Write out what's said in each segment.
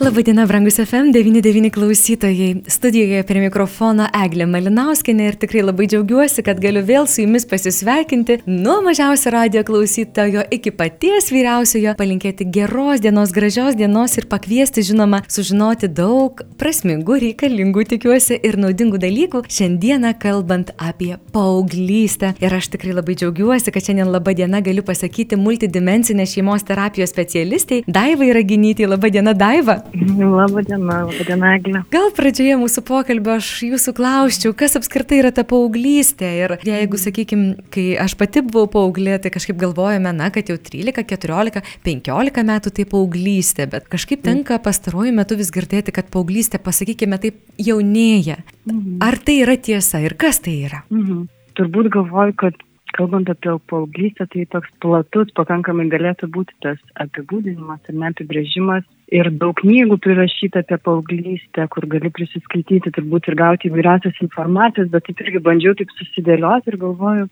Labadiena, brangus FM99 klausytojai. Studijoje prie mikrofono Eglė Malinauskinė ir tikrai labai džiaugiuosi, kad galiu vėl su jumis pasisveikinti nuo mažiausio radio klausytojo iki paties vyriausiojo, palinkėti geros dienos, gražios dienos ir pakviesti, žinoma, sužinoti daug prasmingų, reikalingų, tikiuosi, ir naudingų dalykų. Šiandieną kalbant apie paauglystę. Ir aš tikrai labai džiaugiuosi, kad šiandien laba diena galiu pasakyti multidimensinė šeimos terapijos specialistai Daiva Iraginytė. Labą dieną, Daiva. Labą dieną, labą dieną, Eglė. Gal pradžioje mūsų pokalbio aš jūsų klausčiau, kas apskritai yra ta paauglystė. Ir jeigu, sakykime, kai aš pati buvau paauglė, tai kažkaip galvojame, na, kad jau 13, 14, 15 metų tai paauglystė, bet kažkaip tenka pastaruoju metu vis girdėti, kad paauglystė, pasakykime, taip jaunėja. Mhm. Ar tai yra tiesa ir kas tai yra? Mhm. Turbūt galvoju, kad kalbant apie paauglystę, tai toks platus pakankamai galėtų būti tas apibūdinimas ir neapibrėžimas. Ir daug knygų prirašyta apie paauglystę, kur gali prisiskaityti turbūt ir gauti įvairiausias informacijas, bet taip irgi bandžiau taip susidėlioti ir galvoju,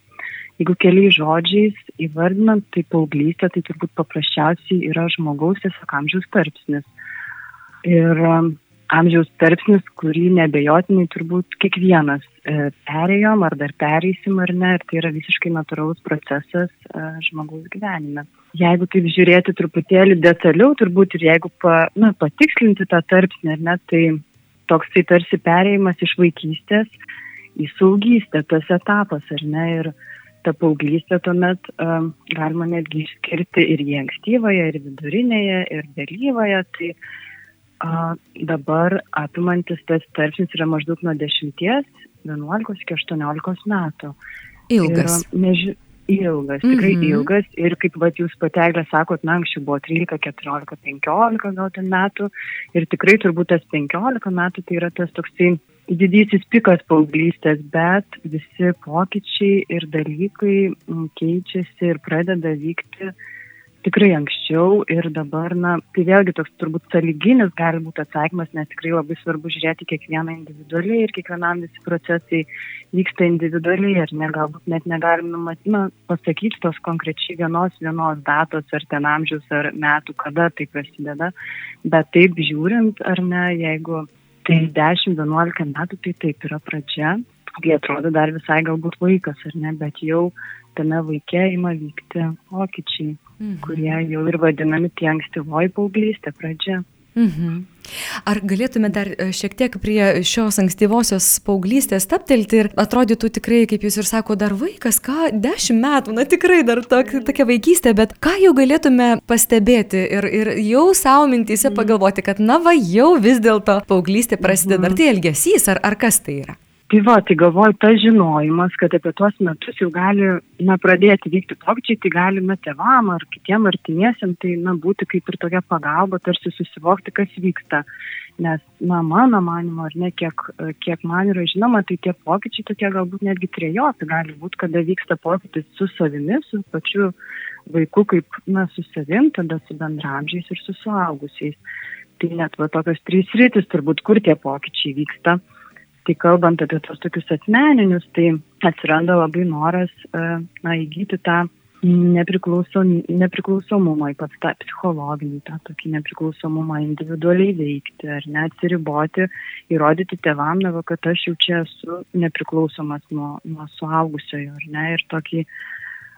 jeigu keliais žodžiais įvardinant, tai paauglystė tai turbūt paprasčiausiai yra žmogaus tiesiog amžiaus tarpsnis. Ir amžiaus tarpsnis, kurį nebejotinai turbūt kiekvienas e, perėjom ar dar pereisim ar ne, ir tai yra visiškai natūralus procesas e, žmogaus gyvenime. Jeigu taip žiūrėti truputėlį detaliau, turbūt ir jeigu pa, na, patikslinti tą tarpsnį, ar ne, tai toks tai tarsi perėjimas iš vaikystės į saugystę, tas etapas, ar ne, ir ta paauglystė tuomet um, galima netgi išskirti ir į ankstyvąją, ir vidurinėje, ir vėlyvąją. Tai A, dabar apimantis tas tarpsnis yra maždaug nuo 10, 11 iki 18 metų. Ilgas. Ir, neži... Ilgas, tikrai mm -hmm. ilgas. Ir kaip vat, jūs patelė sakot, na, anksčiau buvo 13, 14, 15 gal ten metų. Ir tikrai turbūt tas 15 metų tai yra tas toksai didysis pikas paauglystės, bet visi pokyčiai ir dalykai keičiasi ir pradeda vykti uh, tikrai anksčiau ir dabar, na, tai vėlgi toks turbūt saliginis gali būti atsakymas, nes tikrai labai svarbu žiūrėti kiekvieną individualiai ir kiekvienam visi procesai vyksta individualiai ir ne, galbūt net negalim numatyti, na, pasakyti tos konkrečiai vienos vienos datos ar ten amžiaus ar metų, kada tai prasideda, bet taip žiūrint ar ne, jeigu tai 10-11 metų, tai taip yra pradžia, kai atrodo dar visai galbūt vaikas ar ne, bet jau tame vaike ima vykti pokyčiai, mhm. kurie jau ir vadinami tie ankstyvoji paauglystė pradžia. Mhm. Ar galėtume dar e, šiek tiek prie šios ankstyvosios paauglystės taptelti ir atrodytų tikrai, kaip jūs ir sako, dar vaikas, ką, dešimt metų, na tikrai dar tok, tokia vaikystė, bet ką jau galėtume pastebėti ir, ir jau savo mintyse mhm. pagalvoti, kad na va jau vis dėlto paauglystė prasideda, ar tai elgesys, ar, ar kas tai yra? Tai va, tai galvoju, tas žinojimas, kad apie tuos metus jau gali, na, pradėti vykti pokyčiai, tai galime tevam ar kitiem artimiesiam, tai, na, būti kaip ir tokia pagalba, tarsi susivokti, kas vyksta. Nes, na, mano manimo, ar ne, kiek, kiek man yra žinoma, tai tie pokyčiai tokie galbūt netgi trejopi gali būti, kada vyksta pokytis su savimi, su pačiu vaiku, kaip, na, su savim, tada su bendramžiais ir su suaugusiais. Tai net va tokios trys rytis turbūt, kur tie pokyčiai vyksta. Tai kalbant apie tos tokius asmeninius, tai atsiranda labai noras e, na, įgyti tą nepriklausom, nepriklausomumą, ypač tą psichologinį, tą tokį nepriklausomumą individualiai veikti, ar ne atsiriboti, įrodyti tevam, na, kad aš jau čia esu nepriklausomas nuo, nuo suaugusiojo, ar ne, ir tokį uh,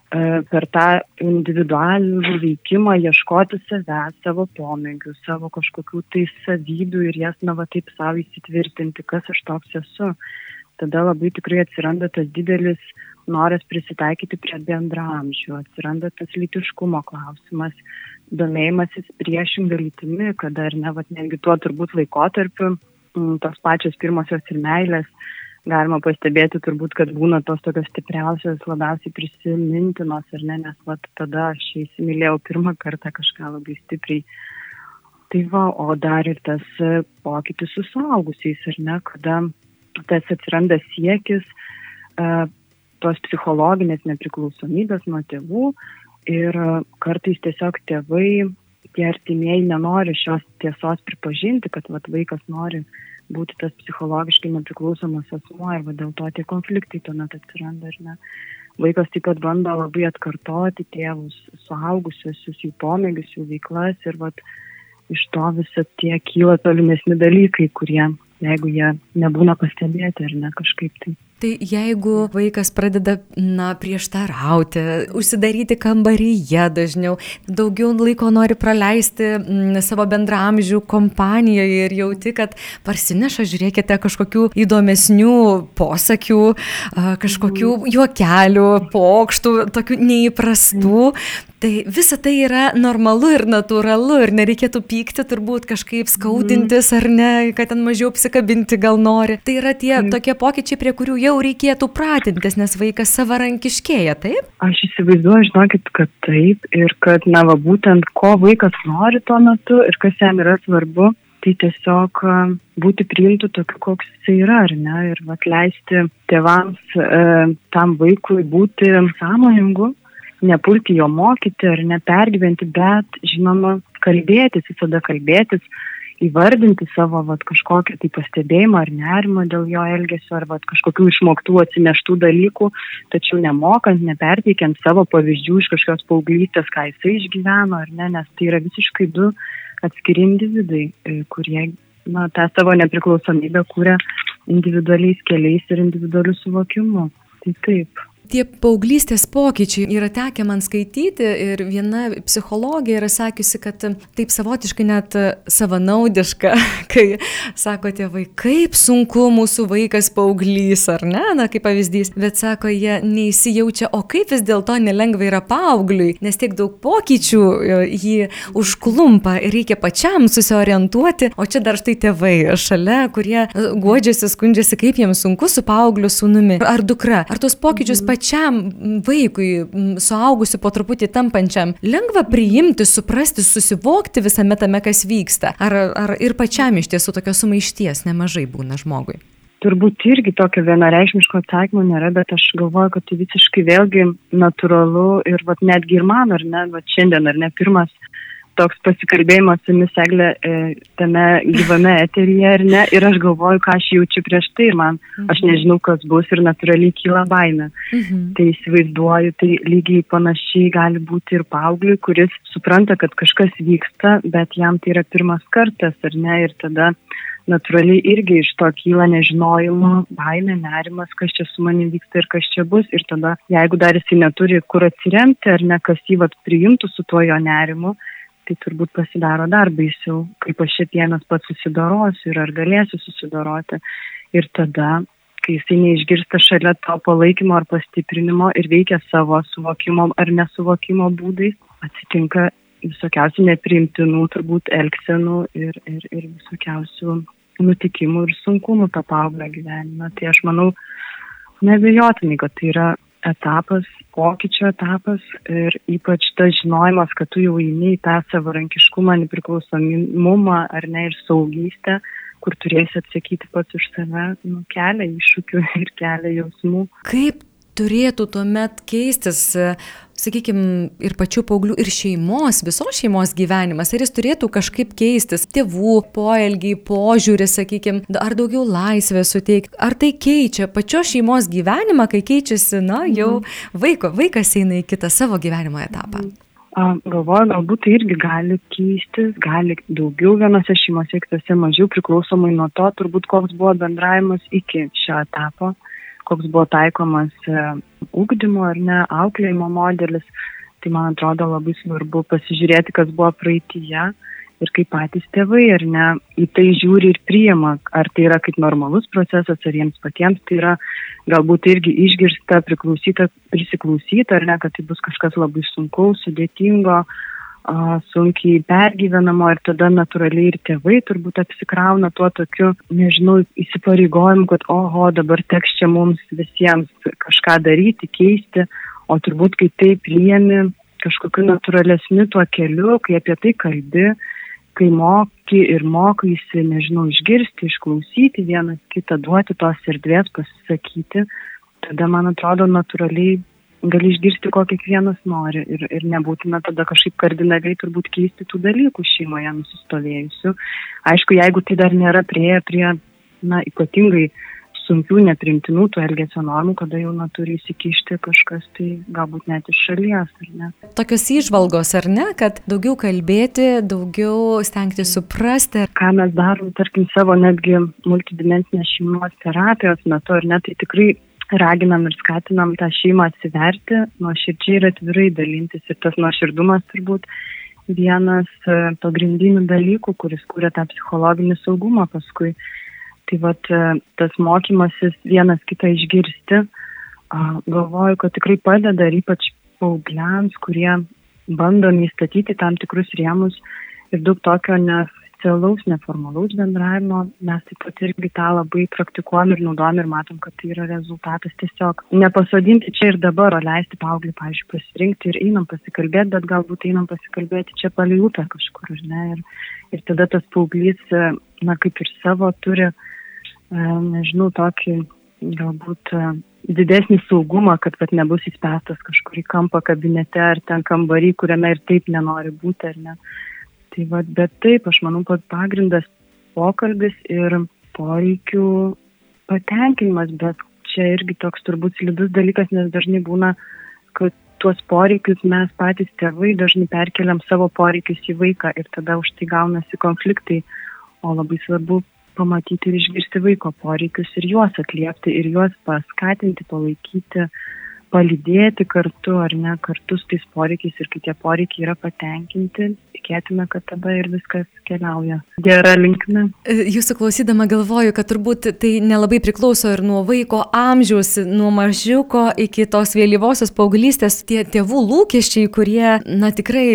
per tą individualų veikimą ieškoti savęs, savo pomėgių, savo kažkokių tai savybių ir jas, na, va taip savo įsitvirtinti, kas aš toks esu. Tada labai tikrai atsiranda tas didelis noras prisitaikyti prie bendramžių, atsiranda tas lytiškumo klausimas, domėjimasis priešingą lytimi, kada ar ne, va netgi tuo turbūt laikotarpiu tos pačios pirmosios ir meilės galima pastebėti turbūt, kad būna tos tokios stipriausios, labiausiai prisimintinos, ar ne, nes vat, tada aš įsimylėjau pirmą kartą kažką labai stipriai. Tai va, o dar ir tas pokytis su suaugusiais, ar ne, kada tas atsiranda siekis uh, tos psichologinės nepriklausomybės nuo tėvų ir kartais tiesiog tėvai, tie artimieji nenori šios tiesos pripažinti, kad vat, vaikas nori būti tas psichologiškai nepriklausomas asmuo ir dėl to tie konfliktai tuomet atsiranda, ar ne. Vaikas taip pat bando labai atkartoti tėvus, suaugusiosius, jų pomėgius, jų veiklas ir vat, iš to visą tie kyla tolimesni dalykai, kurie, jeigu jie nebūna pastebėti ar ne kažkaip tai. Tai jeigu vaikas pradeda, na, prieštarauti, užsidaryti kambaryje dažniau, daugiau laiko nori praleisti m, mm, savo bendramžių kompanijoje ir jauti, kad parsineša, žiūrėkite, kažkokių įdomesnių posakių, kažkokių mhm. juokelių, pokštų, tokių neįprastų, Tai visa tai yra normalu ir natūralu ir nereikėtų pykti, turbūt kažkaip skaudintis ar ne, kad ten mažiau apsikabinti gal nori. Tai yra tie tokie pokyčiai, prie kurių jau reikėtų pratintis, nes vaikas savarankiškėja, taip? Aš įsivaizduoju, žinokit, kad taip ir kad, na, va, būtent ko vaikas nori tuo metu ir kas jam yra svarbu, tai tiesiog būti priimtų tokiu, koks jis yra, ar ne, ir atleisti tėvams e, tam vaikui būti sąmoningu nepulti jo mokyti ar nepergyventi, bet, žinoma, kalbėtis, visada kalbėtis, įvardinti savo vat, kažkokią tai pastebėjimą ar nerimą dėl jo elgesio ar vat, kažkokių išmoktų atsineštų dalykų, tačiau nemokant, neperteikiant savo pavyzdžių iš kažkokios paauglystės, ką jisai išgyveno ar ne, nes tai yra visiškai du atskiri individai, e, kurie na, tą savo nepriklausomybę kūrė individualiais keliais ir individualiu suvokimu. Tai taip tie paauglystės pokyčiai yra tekę man skaityti ir viena psichologė yra sakiusi, kad taip savotiškai net savanaudiška, kai sako tėvai, kaip sunku mūsų vaikas paauglys, ar ne, na kaip pavyzdys, bet sako, jie neįsijaučia, o kaip vis dėlto nelengva yra paaugliui, nes tiek daug pokyčių e, jį užklumpa ir reikia pačiam susiorientuoti, o čia dar štai tėvai šalia, kurie godžiasi, skundžiasi, kaip jiems sunku su paaugliu sūnumi. Ar dukra. Ar tuos pokyčius pačiam pačiam vaikui, suaugusiu po truputį tampančiam, lengva priimti, suprasti, susivokti visame tame, kas vyksta? Ar, ar ir pačiam iš tiesų tokios sumaišties nemažai būna žmogui? Turbūt irgi tokio vienareikšmiško atsakymo nėra, bet aš galvoju, kad tai visiškai vėlgi natūralu ir vat, netgi ir man, ar ne, vat, šiandien, ar ne, pirmas toks pasikalbėjimas su jumis eglė e, tame gyvame eteryje ar ne ir aš galvoju, ką aš jaučiu prieš tai ir man, mhm. aš nežinau, kas bus ir natūraliai kyla baime. Mhm. Tai įsivaizduoju, tai lygiai panašiai gali būti ir paaugliui, kuris supranta, kad kažkas vyksta, bet jam tai yra pirmas kartas ar ne ir tada natūraliai irgi iš to kyla nežinojimo, baimė, nerimas, kas čia su manimi vyksta ir kas čia bus. Ir tada, jeigu dar jisai neturi kur atsiremti ar ne, kas jį vat priimtų su tuo jo nerimu, tai turbūt pasidaro dar baisiau, kaip aš šiandienas pats susidorosiu ir ar galėsiu susidoroti. Ir tada, kai jisai neišgirsta šalia to palaikymo ar pastiprinimo ir veikia savo suvokimo ar nesuvokimo būdais, atsitinka visokiausių nepriimtinų turbūt elgsenų ir, ir, ir visokiausių nutikimų ir sunkumų tą paauglę gyvenimą. Tai aš manau, nebejotinai, kad tai yra etapas, pokyčio etapas ir ypač tas žinojimas, kad tu jau eini į tą savarankiškumą, nepriklausomumą ar ne ir saugystę, kur turėsi atsakyti pats už save, nu, kelia iššūkių ir kelia jausmų. Kaip turėtų tuomet keistis, sakykime, ir pačių paauglių, ir šeimos, visos šeimos gyvenimas, ar jis turėtų kažkaip keistis, tėvų poelgiai, požiūrį, sakykime, ar daugiau laisvės suteikti, ar tai keičia pačios šeimos gyvenimą, kai keičiasi, na, jau mhm. vaiko, vaikas eina į kitą savo gyvenimo etapą. Galvoju, galbūt tai irgi gali keistis, gali daugiau vienose šeimose, kitose mažiau priklausomai nuo to, turbūt koks buvo bendravimas iki šio etapo koks buvo taikomas ūkdymo e, ar ne, auklėjimo modelis. Tai man atrodo labai svarbu pasižiūrėti, kas buvo praeitįje ir kaip patys tėvai ar ne į tai žiūri ir priima, ar tai yra kaip normalus procesas, ar jiems patiems tai yra galbūt irgi išgirsta, priklausyta, prisiklausyta, ar ne, kad tai bus kažkas labai sunkaus, sudėtingo, sunkiai pergyvenamo ir tada natūraliai ir tėvai turbūt apsikrauna tuo tokiu, nežinau, įsipareigojimu, kad oho, dabar teks čia mums visiems kažką daryti, keisti, o turbūt kai tai priemi kažkokiu natūralesniu tuo keliu, kai apie tai kalbi, kai moki ir mokaisi, nežinau, išgirsti, išklausyti vienas kitą, duoti tos erdvės pasisakyti, tada, man atrodo, natūraliai gali išgirsti, ko kiekvienas nori ir, ir nebūtina tada kažkaip kardinaliai turbūt keisti tų dalykų šeimoje nusistovėjusių. Aišku, jeigu tai dar nėra prieėję prie, na, ypatingai sunkių, neprimtinų tų elgesio normų, kada jau na, turi įsikišti kažkas, tai galbūt net iš šalies, ar ne. Tokios įžvalgos, ar ne, kad daugiau kalbėti, daugiau stengti suprasti. Ką mes darom, tarkim, savo netgi multidimensinės šeimos terapijos metu, ar ne, tai tikrai raginam ir skatinam tą šeimą atsiverti, nuoširdžiai ir atvirai dalintis. Ir tas nuoširdumas turbūt vienas e, pagrindinių dalykų, kuris kūrė tą psichologinį saugumą paskui. Tai vat e, tas mokymasis vienas kitą išgirsti, galvoju, kad tikrai padeda ir ypač paaugliams, kurie bando įstatyti tam tikrus rėmus ir daug tokio nes oficialaus, neformalaus bendravimo, mes taip pat irgi tą labai praktikuojam ir naudojam ir matom, kad tai yra rezultatas tiesiog nepasodinti čia ir dabar, o leisti paaugliui, pavyzdžiui, pasirinkti ir einam pasikalbėti, bet galbūt einam pasikalbėti čia palei upę kažkur, ne, ir, ir tada tas paauglys, na, kaip ir savo turi, e, nežinau, tokį galbūt e, didesnį saugumą, kad, kad nebus įspęstas kažkur į kampą kabinete ar ten kambarį, kuriame ir taip nenori būti, ar ne. Tai va, bet taip, aš manau, kad pagrindas pokalbis ir poreikių patenkinimas, bet čia irgi toks turbūt slidus dalykas, nes dažnai būna, kad tuos poreikius mes patys tėvai dažnai perkeliam savo poreikius į vaiką ir tada už tai gaunasi konfliktai, o labai svarbu pamatyti ir išgirsti vaiko poreikius ir juos atliepti ir juos paskatinti, palaikyti, palydėti kartu ar ne, kartu su tais poreikiais ir kai tie poreikiai yra patenkinti, tikėtina, kad tada ir viskas keliauja gera linkme. Jūsų klausydama galvoju, kad turbūt tai nelabai priklauso ir nuo vaiko amžiaus, nuo mažiuko iki tos vėlyvosios paauglystės, tie tėvų lūkesčiai, kurie, na tikrai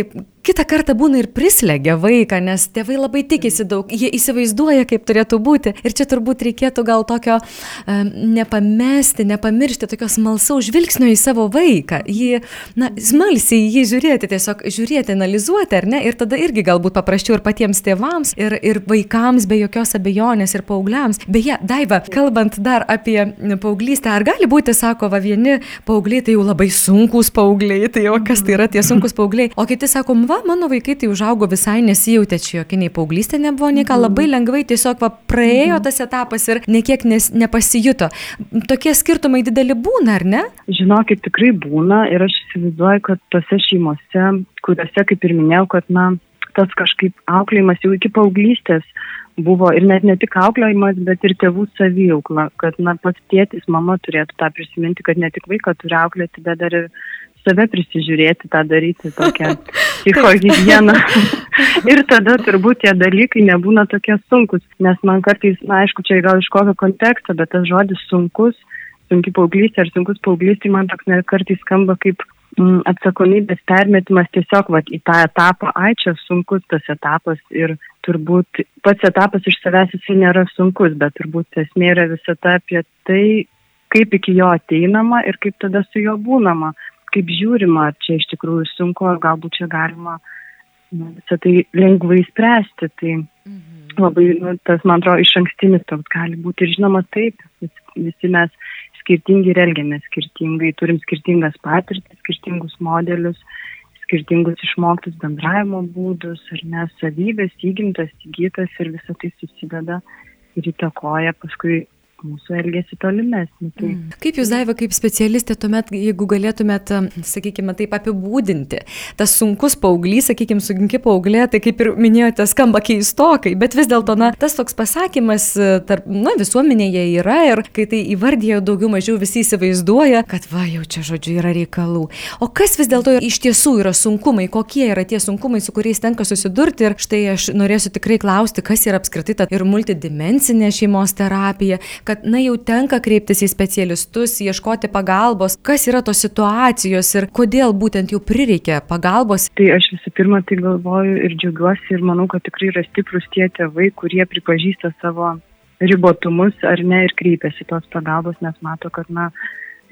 kitą kartą būna ir prislegia vaiką, nes tėvai labai tikisi daug, jie įsivaizduoja, kaip turėtų būti. Ir čia turbūt reikėtų gal tokio um, nepamesti, nepamiršti tokio smalsaus žvilgsnio į savo vaiką. Jį, na, smalsiai jį žiūrėti, tiesiog žiūrėti, analizuoti, ar ne? Ir tada irgi galbūt paprasčiau ir patiems tėvams, ir, ir vaikams be jokios abejonės, ir paaugliams. Beje, Daiva, kalbant dar apie paauglystę, ar gali būti, sako, va vieni paaugliai tai jau labai sunkus paaugliai, tai jau kas tai yra tie sunkus paaugliai, o kiti sako, va, mano vaikai tai užaugo visai nesijautė čia jokia nei paauglystė nebuvo, nei ką, labai lengvai tiesiog va, praėjo tas etapas ir niekiek nes, nepasijuto. Tokie skirtumai dideli būna, ar ne? Žinokit, tikrai būna ir aš įsivaizduoju, kad tose šeimose, kuriuose, kaip ir minėjau, kad, na, tas kažkaip auklėjimas jau iki paauglystės buvo ir net ne tik auklėjimas, bet ir tėvų savijaukla, kad, na, pats tėtis, mama turėtų tą prisiminti, kad ne tik vaiką turi auklėti, bet dar ir save prisižiūrėti, tą daryti tokią psichogieną. ir tada turbūt tie dalykai nebūna tokie sunkus, nes man kartais, na aišku, čia gal iš kokio konteksto, bet tas žodis sunkus, sunki paauglystė ar sunkus paauglystė, man toks net kartais skamba kaip mm, atsakomybės permetimas tiesiog vat, į tą etapą, ai čia sunkus tas etapas ir turbūt pats etapas iš savęs jisai nėra sunkus, bet turbūt esmė yra visata apie tai, kaip iki jo ateinama ir kaip tada su juo būnama kaip žiūrima, ar čia iš tikrųjų sunku, ar galbūt čia galima nu, visą tai lengvai spręsti. Tai mhm. labai, nu, tas, man atrodo, iš ankstinis toks gali būti. Ir žinoma, taip, visi, visi mes skirtingi ir elgiamės skirtingai, turim skirtingas patirtis, skirtingus modelius, skirtingus išmoktus bendravimo būdus, ar ne, savybės, įgimtas, įgytas ir visą tai susideda ir įtakoja paskui mūsų elgesį tolimesnį. Tai... Mm. Kaip jūs, Daiva, kaip specialistė, tuomet, jeigu galėtumėt, sakykime, taip apibūdinti, tas sunkus paauglys, sakykime, sunki paauglė, tai kaip ir minėjote, skamba keistokai, bet vis dėlto, na, tas toks pasakymas e, tarp, na, visuomenėje yra ir kai tai įvardyje daugiau mažiau visi įsivaizduoja, kad va, jau čia, žodžiu, yra reikalų. O kas vis dėlto iš tiesų yra sunkumai, kokie yra tie sunkumai, su kuriais tenka susidurti ir štai aš norėsiu tikrai klausti, kas yra apskritai ta ir multidimensinė šeimos terapija, kad, na, jau tenka kreiptis į specialistus, ieškoti pagalbos, kas yra tos situacijos ir kodėl būtent jau prireikia pagalbos. Tai aš visų pirma tai galvoju ir džiaugiuosi ir manau, kad tikrai yra stiprus tie tėvai, kurie pripažįsta savo ribotumus ar ne ir kreipiasi tos pagalbos, nes mato, kad, na,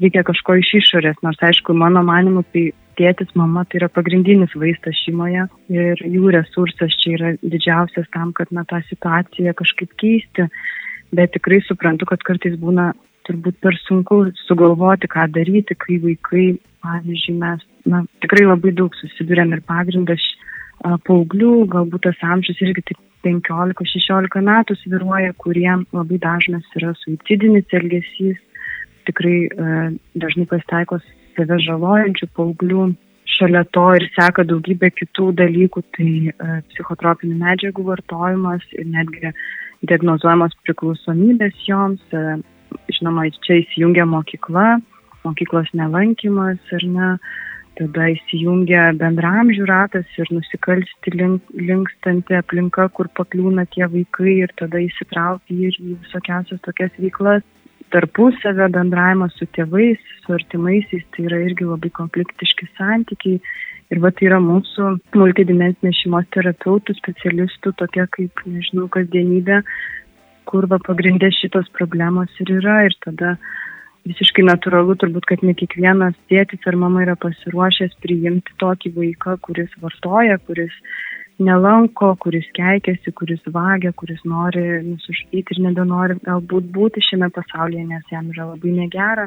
reikia kažko iš išorės, nors aišku, mano manimu, tai tėtis, mama tai yra pagrindinis vaistas šeimoje ir jų resursas čia yra didžiausias tam, kad na, tą situaciją kažkaip keisti bet tikrai suprantu, kad kartais būna turbūt per sunku sugalvoti, ką daryti, kai vaikai, pavyzdžiui, mes na, tikrai labai daug susidurėm ir pagrindas paauglių, galbūt tas amžius irgi tik 15-16 metų sviruoja, kuriem labai dažnas yra suicidinis elgesys, tikrai e, dažnai pasitaiko save žalojančių paauglių, šalia to ir seka daugybė kitų dalykų, tai e, psichotropinių medžiagų vartojimas ir netgi diagnozuojamos priklausomybės joms, e, žinoma, čia įsijungia mokykla, mokyklos nelankymas ir ne, tada įsijungia bendramžių ratas ir nusikalsti link, linkstanti aplinka, kur pakliūna tie vaikai ir tada įsitraukia ir į visokiausias tokias veiklas. Tarpusavio bendravimas su tėvais, su artimaisiais, tai yra irgi labai konfliktiški santykiai. Ir va tai yra mūsų multidimensinės šeimos terapeutų, specialistų, tokia kaip, nežinau, kasdienybė, kur va pagrindė šitos problemos ir yra. Ir tada visiškai natūralu turbūt, kad ne kiekvienas tėtis ar mama yra pasiruošęs priimti tokį vaiką, kuris vartoja, kuris nelanko, kuris keikiasi, kuris vagia, kuris nori nusužudyti ir nebenori galbūt būti šiame pasaulyje, nes jam yra labai negera.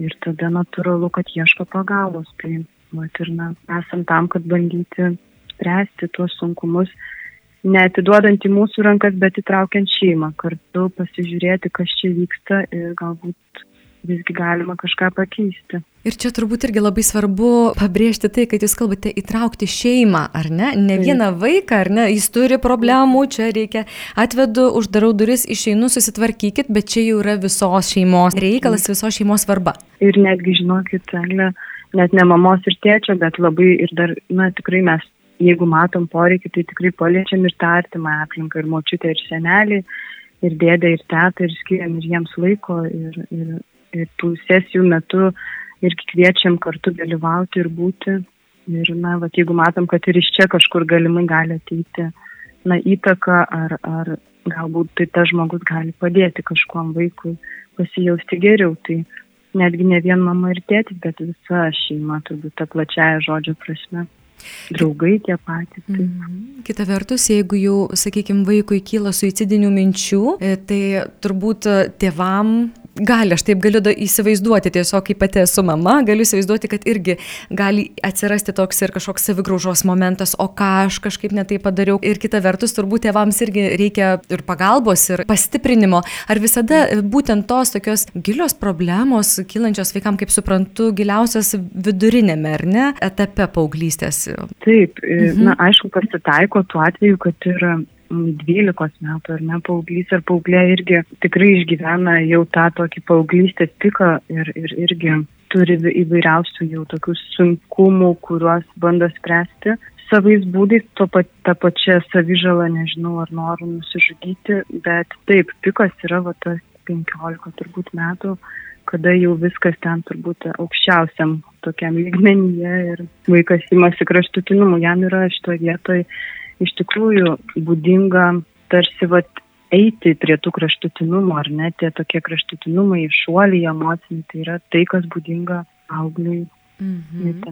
Ir tada natūralu, kad ieško pagalbos. Tai, vat, ir na, esam tam, kad bandyti spręsti tuos sunkumus, neatiduodant į mūsų rankas, bet įtraukiant šeimą, kartu pasižiūrėti, kas čia vyksta ir galbūt visgi galima kažką pakeisti. Ir čia turbūt irgi labai svarbu pabrėžti tai, kad jūs kalbate įtraukti šeimą, ar ne? Ne vieną vaiką, ar ne? Jis turi problemų, čia reikia atvedu, uždarau duris, išeinu, susitvarkykit, bet čia jau yra visos šeimos reikalas, visos šeimos svarba. Ir netgi, žinokit, Eglė, net ne mamos ir tėčio, bet labai ir dar, na, tikrai mes, jeigu matom poreikį, tai tikrai paliečiam ir tą artimą aplinką, ir močiutę, ir senelį, ir dėdę, ir tetą, ir skiriam ir jiems laiko, ir, ir, ir tų sesijų metu irgi kviečiam kartu dalyvauti ir būti. Ir, na, va, jeigu matom, kad ir iš čia kažkur galimai gali ateiti, na, įtaka ar, ar galbūt tai tas žmogus gali padėti kažkuom vaikui pasijausti geriau. Tai netgi ne vien mama ir tėtis, bet visa šeima, turbūt tą plačiają žodžio prasme. Draugai tie patys. Tai. Mm. Kita vertus, jeigu jau, sakykime, vaikui kyla suicidinių minčių, e, tai turbūt tėvam gali, aš taip galiu įsivaizduoti, tiesiog kaip pati esu mama, galiu įsivaizduoti, kad irgi gali atsirasti toks ir kažkoks savigraužos momentas, o ką aš kažkaip netai padariau. Ir kita vertus, turbūt tėvams irgi reikia ir pagalbos, ir pastiprinimo. Ar visada būtent tos tokios gilios problemos, kylančios vaikam, kaip suprantu, giliausias vidurinėme, ar ne, etape paauglystės? Taip, mhm. na aišku, pasitaiko tuo atveju, kad yra 12 metų ar ne paauglys ar paauglė irgi tikrai išgyvena jau tą tokį paauglystės piką ir, ir irgi turi įvairiausių jau tokių sunkumų, kuriuos bando spręsti. Savais būdais, to pat, tą pačią savižalą, nežinau, ar noriu nusižudyti, bet taip, pikas yra va tas 15 turbūt metų, kada jau viskas ten turbūt aukščiausiam tokiam lygmenyje ir vaikas įmasi kraštutinumų, jam yra šitoje vietoje iš tikrųjų būdinga tarsi vat eiti prie tų kraštutinumų, ar ne, tie tokie kraštutinumai, šuoliai emociniai, tai yra tai, kas būdinga augliui Mhm.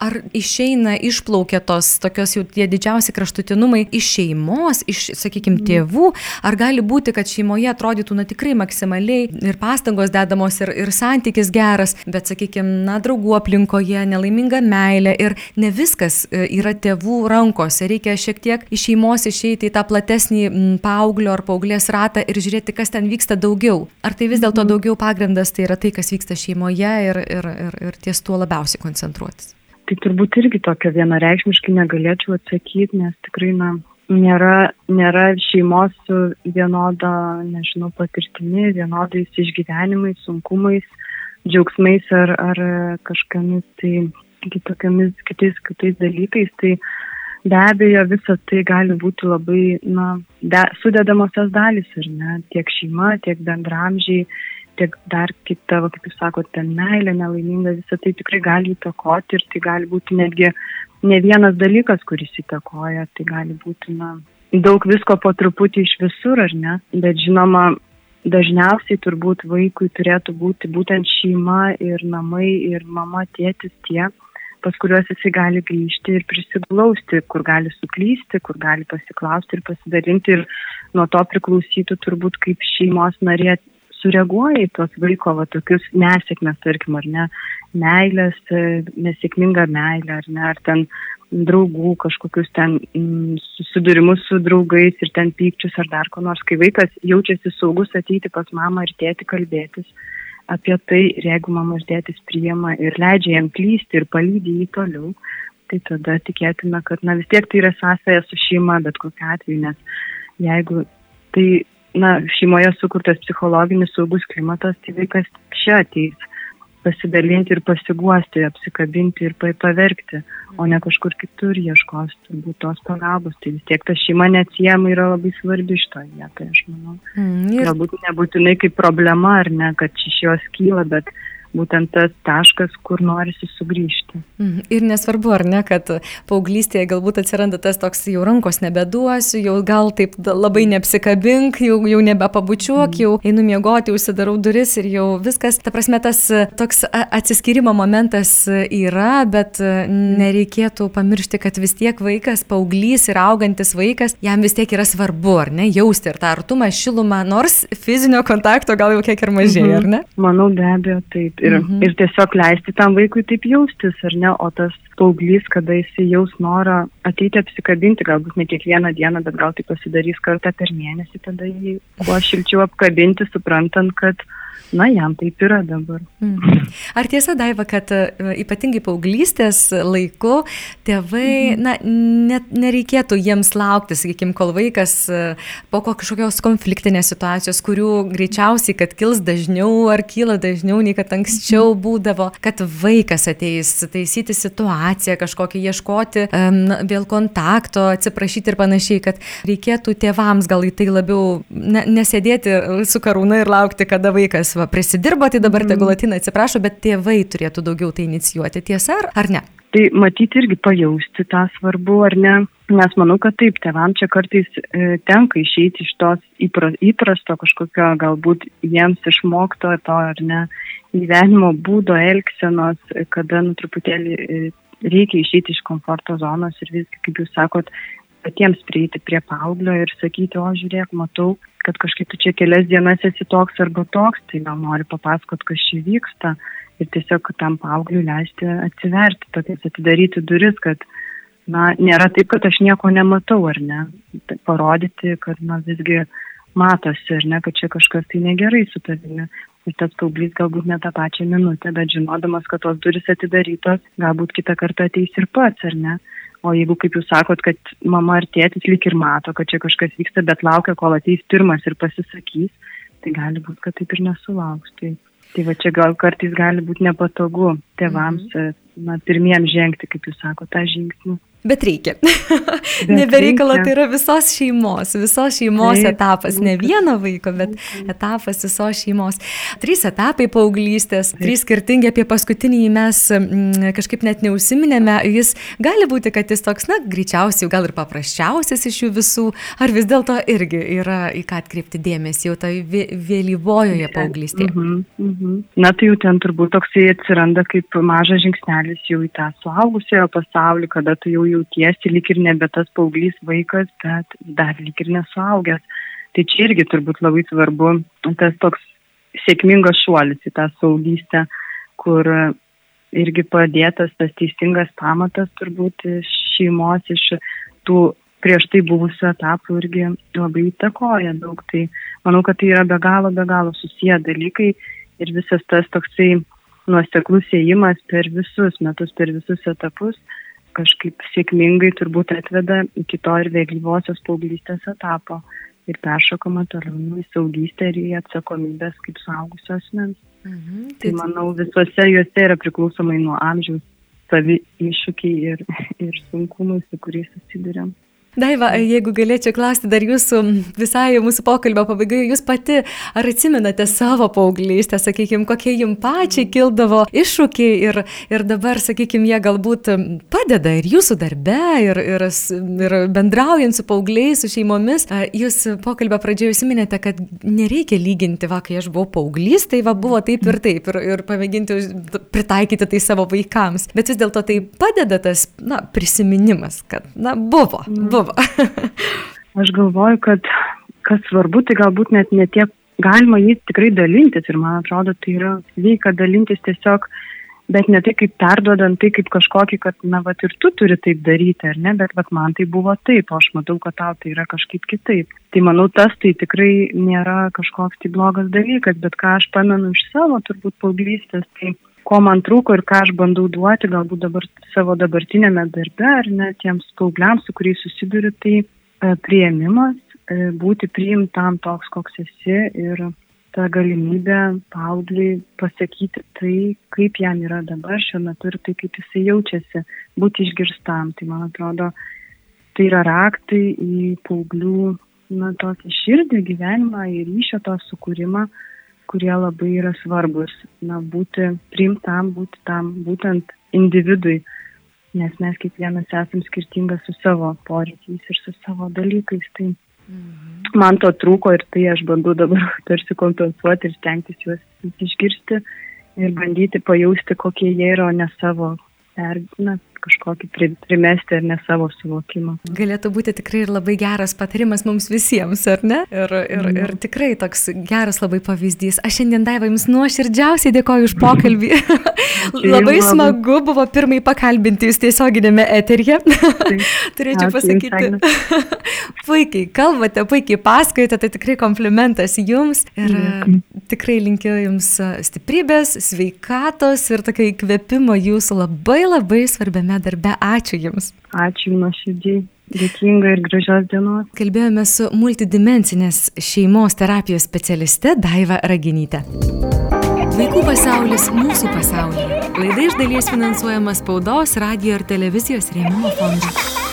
Ar išeina, išplaukia tos tokios jau tie didžiausi kraštutinumai iš šeimos, iš, sakykime, mhm. tėvų, ar gali būti, kad šeimoje atrodytų, na tikrai maksimaliai ir pastangos dedamos ir, ir santykis geras, bet, sakykime, na, draugų aplinkoje nelaiminga meilė ir ne viskas e, yra tėvų rankose, reikia šiek tiek iš šeimos išeiti į tą platesnį paauglio ar paauglės ratą ir žiūrėti, kas ten vyksta daugiau. Ar tai vis dėlto mhm. daugiau pagrindas tai yra tai, kas vyksta šeimoje ir, ir, ir, ir tie ties tuo labiausiai koncentruotis? Tai turbūt irgi tokio vienareikšmiškai negalėčiau atsakyti, nes tikrai, na, nėra, nėra šeimos su vienoda, nežinau, patirtimi, vienodais išgyvenimais, sunkumais, džiaugsmais ar, ar kažkokiamis tai kitokiamis kitais, kitais dalykais. Tai be abejo, visa tai gali būti labai, na, de, sudedamosios dalys, ar ne, tiek šeima, tiek bendramžiai tiek dar kita, va, kaip jūs sakote, ten meilė, nelaiminga, visą tai tikrai gali įtakoti ir tai gali būti netgi ne vienas dalykas, kuris įtakoja, tai gali būti, na, daug visko po truputį iš visur, ar ne, bet žinoma, dažniausiai turbūt vaikui turėtų būti būtent šeima ir namai ir mama, tėtis tie, pas kuriuos jisai gali grįžti ir prisiglausti, kur gali suklysti, kur gali pasiklausti ir pasidalinti. Ir nuo to priklausytų turbūt kaip šeimos narė sureaguoja į tos vaiko va, tokius nesėkmės, tarkim, ar ne, meilės, e, nesėkmingą meilę, ar ne, ar ten draugų, kažkokius ten mm, susidūrimus su draugais ir ten pykčius ar dar ko nors, kai vaikas jaučiasi saugus ateiti pas mamą ir tėti kalbėtis apie tai ir jeigu mama ir tėtis priima ir leidžia jam klysti ir palydį jį toliau, tai tada tikėtina, kad na vis tiek tai yra sąsaja su šeima, bet kokiu atveju, nes jeigu tai na, šeimoje sukurtas psichologinis saugus klimatas, tai vaikas čia ateis pasidalinti ir pasiguosti, apsikabinti ir paverkti, o ne kažkur kitur ieškos turbūt tos pagalbos. Tai vis tiek ta šeima neatsiema yra labai svarbi šitoje vietoje, aš manau. Mm, ir... Galbūt nebūtinai kaip problema ar ne, kad iš jos kyla, bet būtent tas taškas, kur norisi sugrįžti. Mhm. Ir nesvarbu, ar ne, kad paauglystėje galbūt atsiranda tas toks jau rankos nebeduosiu, jau gal taip labai neapsikabink, jau, jau nebepabučiuok, jau einu miegoti, užsidarau duris ir jau viskas. Ta prasme, tas toks atsiskirimo momentas yra, bet nereikėtų pamiršti, kad vis tiek vaikas, paauglys ir augantis vaikas, jam vis tiek yra svarbu, ar ne, jausti ir tą artumą, šilumą, nors fizinio kontakto gal jau kiek ir mažėja, mhm. ar ne? Manau, be abejo, taip ir, mhm. ir tiesiog leisti tam vaikui taip jaustis, ar ne, o tas paauglys, kada jis jaus norą ateiti apsikabinti, galbūt ne kiekvieną dieną, bet gal tai pasidarys kartą per mėnesį, tada jį kuo šilčiau apkabinti, suprantant, kad na, jam taip yra dabar. Mm. Ar tiesa, Daiva, kad e, ypatingai paauglystės laiku tėvai, mm. na, net nereikėtų jiems laukti, sakykime, kol vaikas e, po kažkokios konfliktinės situacijos, kurių greičiausiai, kad kils dažniau ar kyla dažniau, nei kad anksčiau mhm. būdavo, kad vaikas ateis taisyti situaciją, kažkokį ieškoti um, vėl kontakto, atsiprašyti ir panašiai, kad reikėtų tėvams gal į tai labiau ne, nesėdėti su karūna ir laukti, kada vaikas va, prisidirbo, tai dabar tegul mhm. atina atsiprašo, bet tėvai turėtų daugiau tai inicijuoti, tiesa ar, ar ne? Tai matyti irgi pajausti tą svarbu, ar ne? Nes manau, kad taip, tėvam čia kartais e, tenka išeiti iš tos įpra, įprasto kažkokio galbūt jiems išmokto to ar ne gyvenimo būdo, elgsenos, kada nu truputėlį e, reikia išeiti iš komforto zonos ir visgi, kaip jūs sakot, patiems prieiti prie paauglio ir sakyti, o žiūrėk, matau, kad kažkaip tu čia kelias dienas esi toks arba toks, tai gal nori papasakot, kas čia vyksta ir tiesiog tam paaugliui leisti atsiverti, tokias atidaryti duris, kad, na, nėra taip, kad aš nieko nematau, ar ne, tai parodyti, kad, na, visgi matosi, ar ne, kad čia kažkas tai negerai su tavimi. Ir tas paauglys galbūt ne tą pačią minutę, bet žinodamas, kad tos duris atidarytos, galbūt kitą kartą ateis ir pats, ar ne. O jeigu, kaip jūs sakot, kad mama ar tėtis lik ir mato, kad čia kažkas vyksta, bet laukia, kol ateis pirmas ir pasisakys, tai gali būti, kad taip ir nesulauks. Tai, tai va čia gal kartais gali būti nepatogu tėvams, -hmm. na, pirmiems žengti, kaip jūs sakote, tą žingsnį. Bet reikia. Nebereikalo, tai yra visos šeimos, visos šeimos Taip, etapas, ne vieno vaiko, bet etapas visos šeimos. Trys etapai paauglystės, trys skirtingi, apie paskutinį mes mm, kažkaip net neusiminėme, jis gali būti, kad jis toks, na, greičiausiai, gal ir paprasčiausias iš jų visų, ar vis dėlto irgi yra į ką atkreipti dėmesį jau tai vėlyvojoje paauglystėje. Mhm, mhm. Na, tai jau ten turbūt toksai atsiranda kaip mažas žingsnelis jau į tą suaugusiojo pasaulį, kada tu jau jautiesi lyg ir nebe tas paauglys vaikas, bet dar lyg ir nesuaugęs. Tai čia irgi turbūt labai svarbu tas toks sėkmingas šuolis į tą saugystę, kur irgi padėtas tas teisingas pamatas turbūt iš šeimos, iš tų prieš tai buvusių etapų irgi labai įtakoja daug. Tai manau, kad tai yra be galo, be galo susiję dalykai ir visas tas toksai nuoseklus ėjimas per visus metus, per visus etapus kažkaip sėkmingai turbūt atveda iki to ir vėlyvosios paauglystės etapo ir peršokama toliau nu, į saugystę ir į atsakomybės kaip suaugusio asmens. Mhm, tai, tai manau, visuose juose yra priklausomai nuo amžiaus savi iššūkiai ir, ir sunkumai, su kuriais susidurėm. Daiva, jeigu galėčiau klausti dar jūsų visai mūsų pokalbio pabaigoje, jūs pati ar atsimenate savo paauglystę, sakykime, kokie jums pačiai kildavo iššūkiai ir, ir dabar, sakykime, jie galbūt padeda ir jūsų darbe, ir, ir, ir bendraujant su paaugliais, su šeimomis. Jūs pokalbio pradžioje užsiminėte, kad nereikia lyginti, va, kai aš buvau paauglys, tai va buvo taip ir taip, ir, ir pamėginti pritaikyti tai savo vaikams. Bet vis dėlto tai padeda tas, na, prisiminimas, kad, na, buvo, buvo buvo? Aš galvoju, kad kas svarbu, tai galbūt net ne tiek galima jais tikrai dalintis ir man atrodo, tai yra sveika dalintis tiesiog, bet ne tai kaip perduodant, tai kaip kažkokį, kad, na, va, ir tu turi taip daryti, ar ne, bet, va, man tai buvo taip, o aš matau, kad tau tai yra kažkaip kitaip. Tai manau, tas tai tikrai nėra kažkoks tai blogas dalykas, bet ką aš pamenu iš savo, turbūt paauglystės, tai ko man trūko ir ką aš bandau duoti, galbūt dabar savo dabartinėme darbe, ar ne tiems paaugliams, su kuriais susiduriu, tai e, prieimimas, e, būti priimtam toks, koks esi ir ta galimybė paaugliui pasakyti tai, kaip jam yra dabar šiuo metu ir tai, kaip jisai jaučiasi, būti išgirstam. Tai man atrodo, tai yra raktai į paauglių, na, tokį širdį gyvenimą, į ryšio to sukūrimą kurie labai yra svarbus, na, būti priimtam, būti tam būtent individui, nes mes kiekvienas esam skirtingas su savo poreikiais ir su savo dalykais. Tai mhm. man to trūko ir tai aš bandau dabar tarsi kompensuoti ir stengtis juos išgirsti ir bandyti pajausti, kokie jie yra, o ne savo, per, na, kažkokį primesti ar ne savo suvokimą. Galėtų būti tikrai ir labai geras patarimas mums visiems, ar ne? Ir, ir, mm. ir tikrai toks geras labai pavyzdys. Aš šiandien Daiva jums nuoširdžiausiai dėkoju už pokalbį. labai smagu buvo pirmai pakalbinti jūs tiesioginėme eterije. Turėčiau pasakyti. puikiai kalbate, puikiai pasakojate, tai tikrai komplimentas jums. Ir. Tikrai linkiu jums stiprybės, sveikatos ir tokio įkvėpimo jūsų labai labai svarbiame darbe. Ačiū Jums. Ačiū nuoširdžiai. Dėkinga ir gražios dienos. Kalbėjome su multidimensinės šeimos terapijos specialiste Daiva Raginyte. Vaikų pasaulis mūsų pasaulyje. Laida iš dalies finansuojama spaudos, radio ir televizijos rėmimo fondo.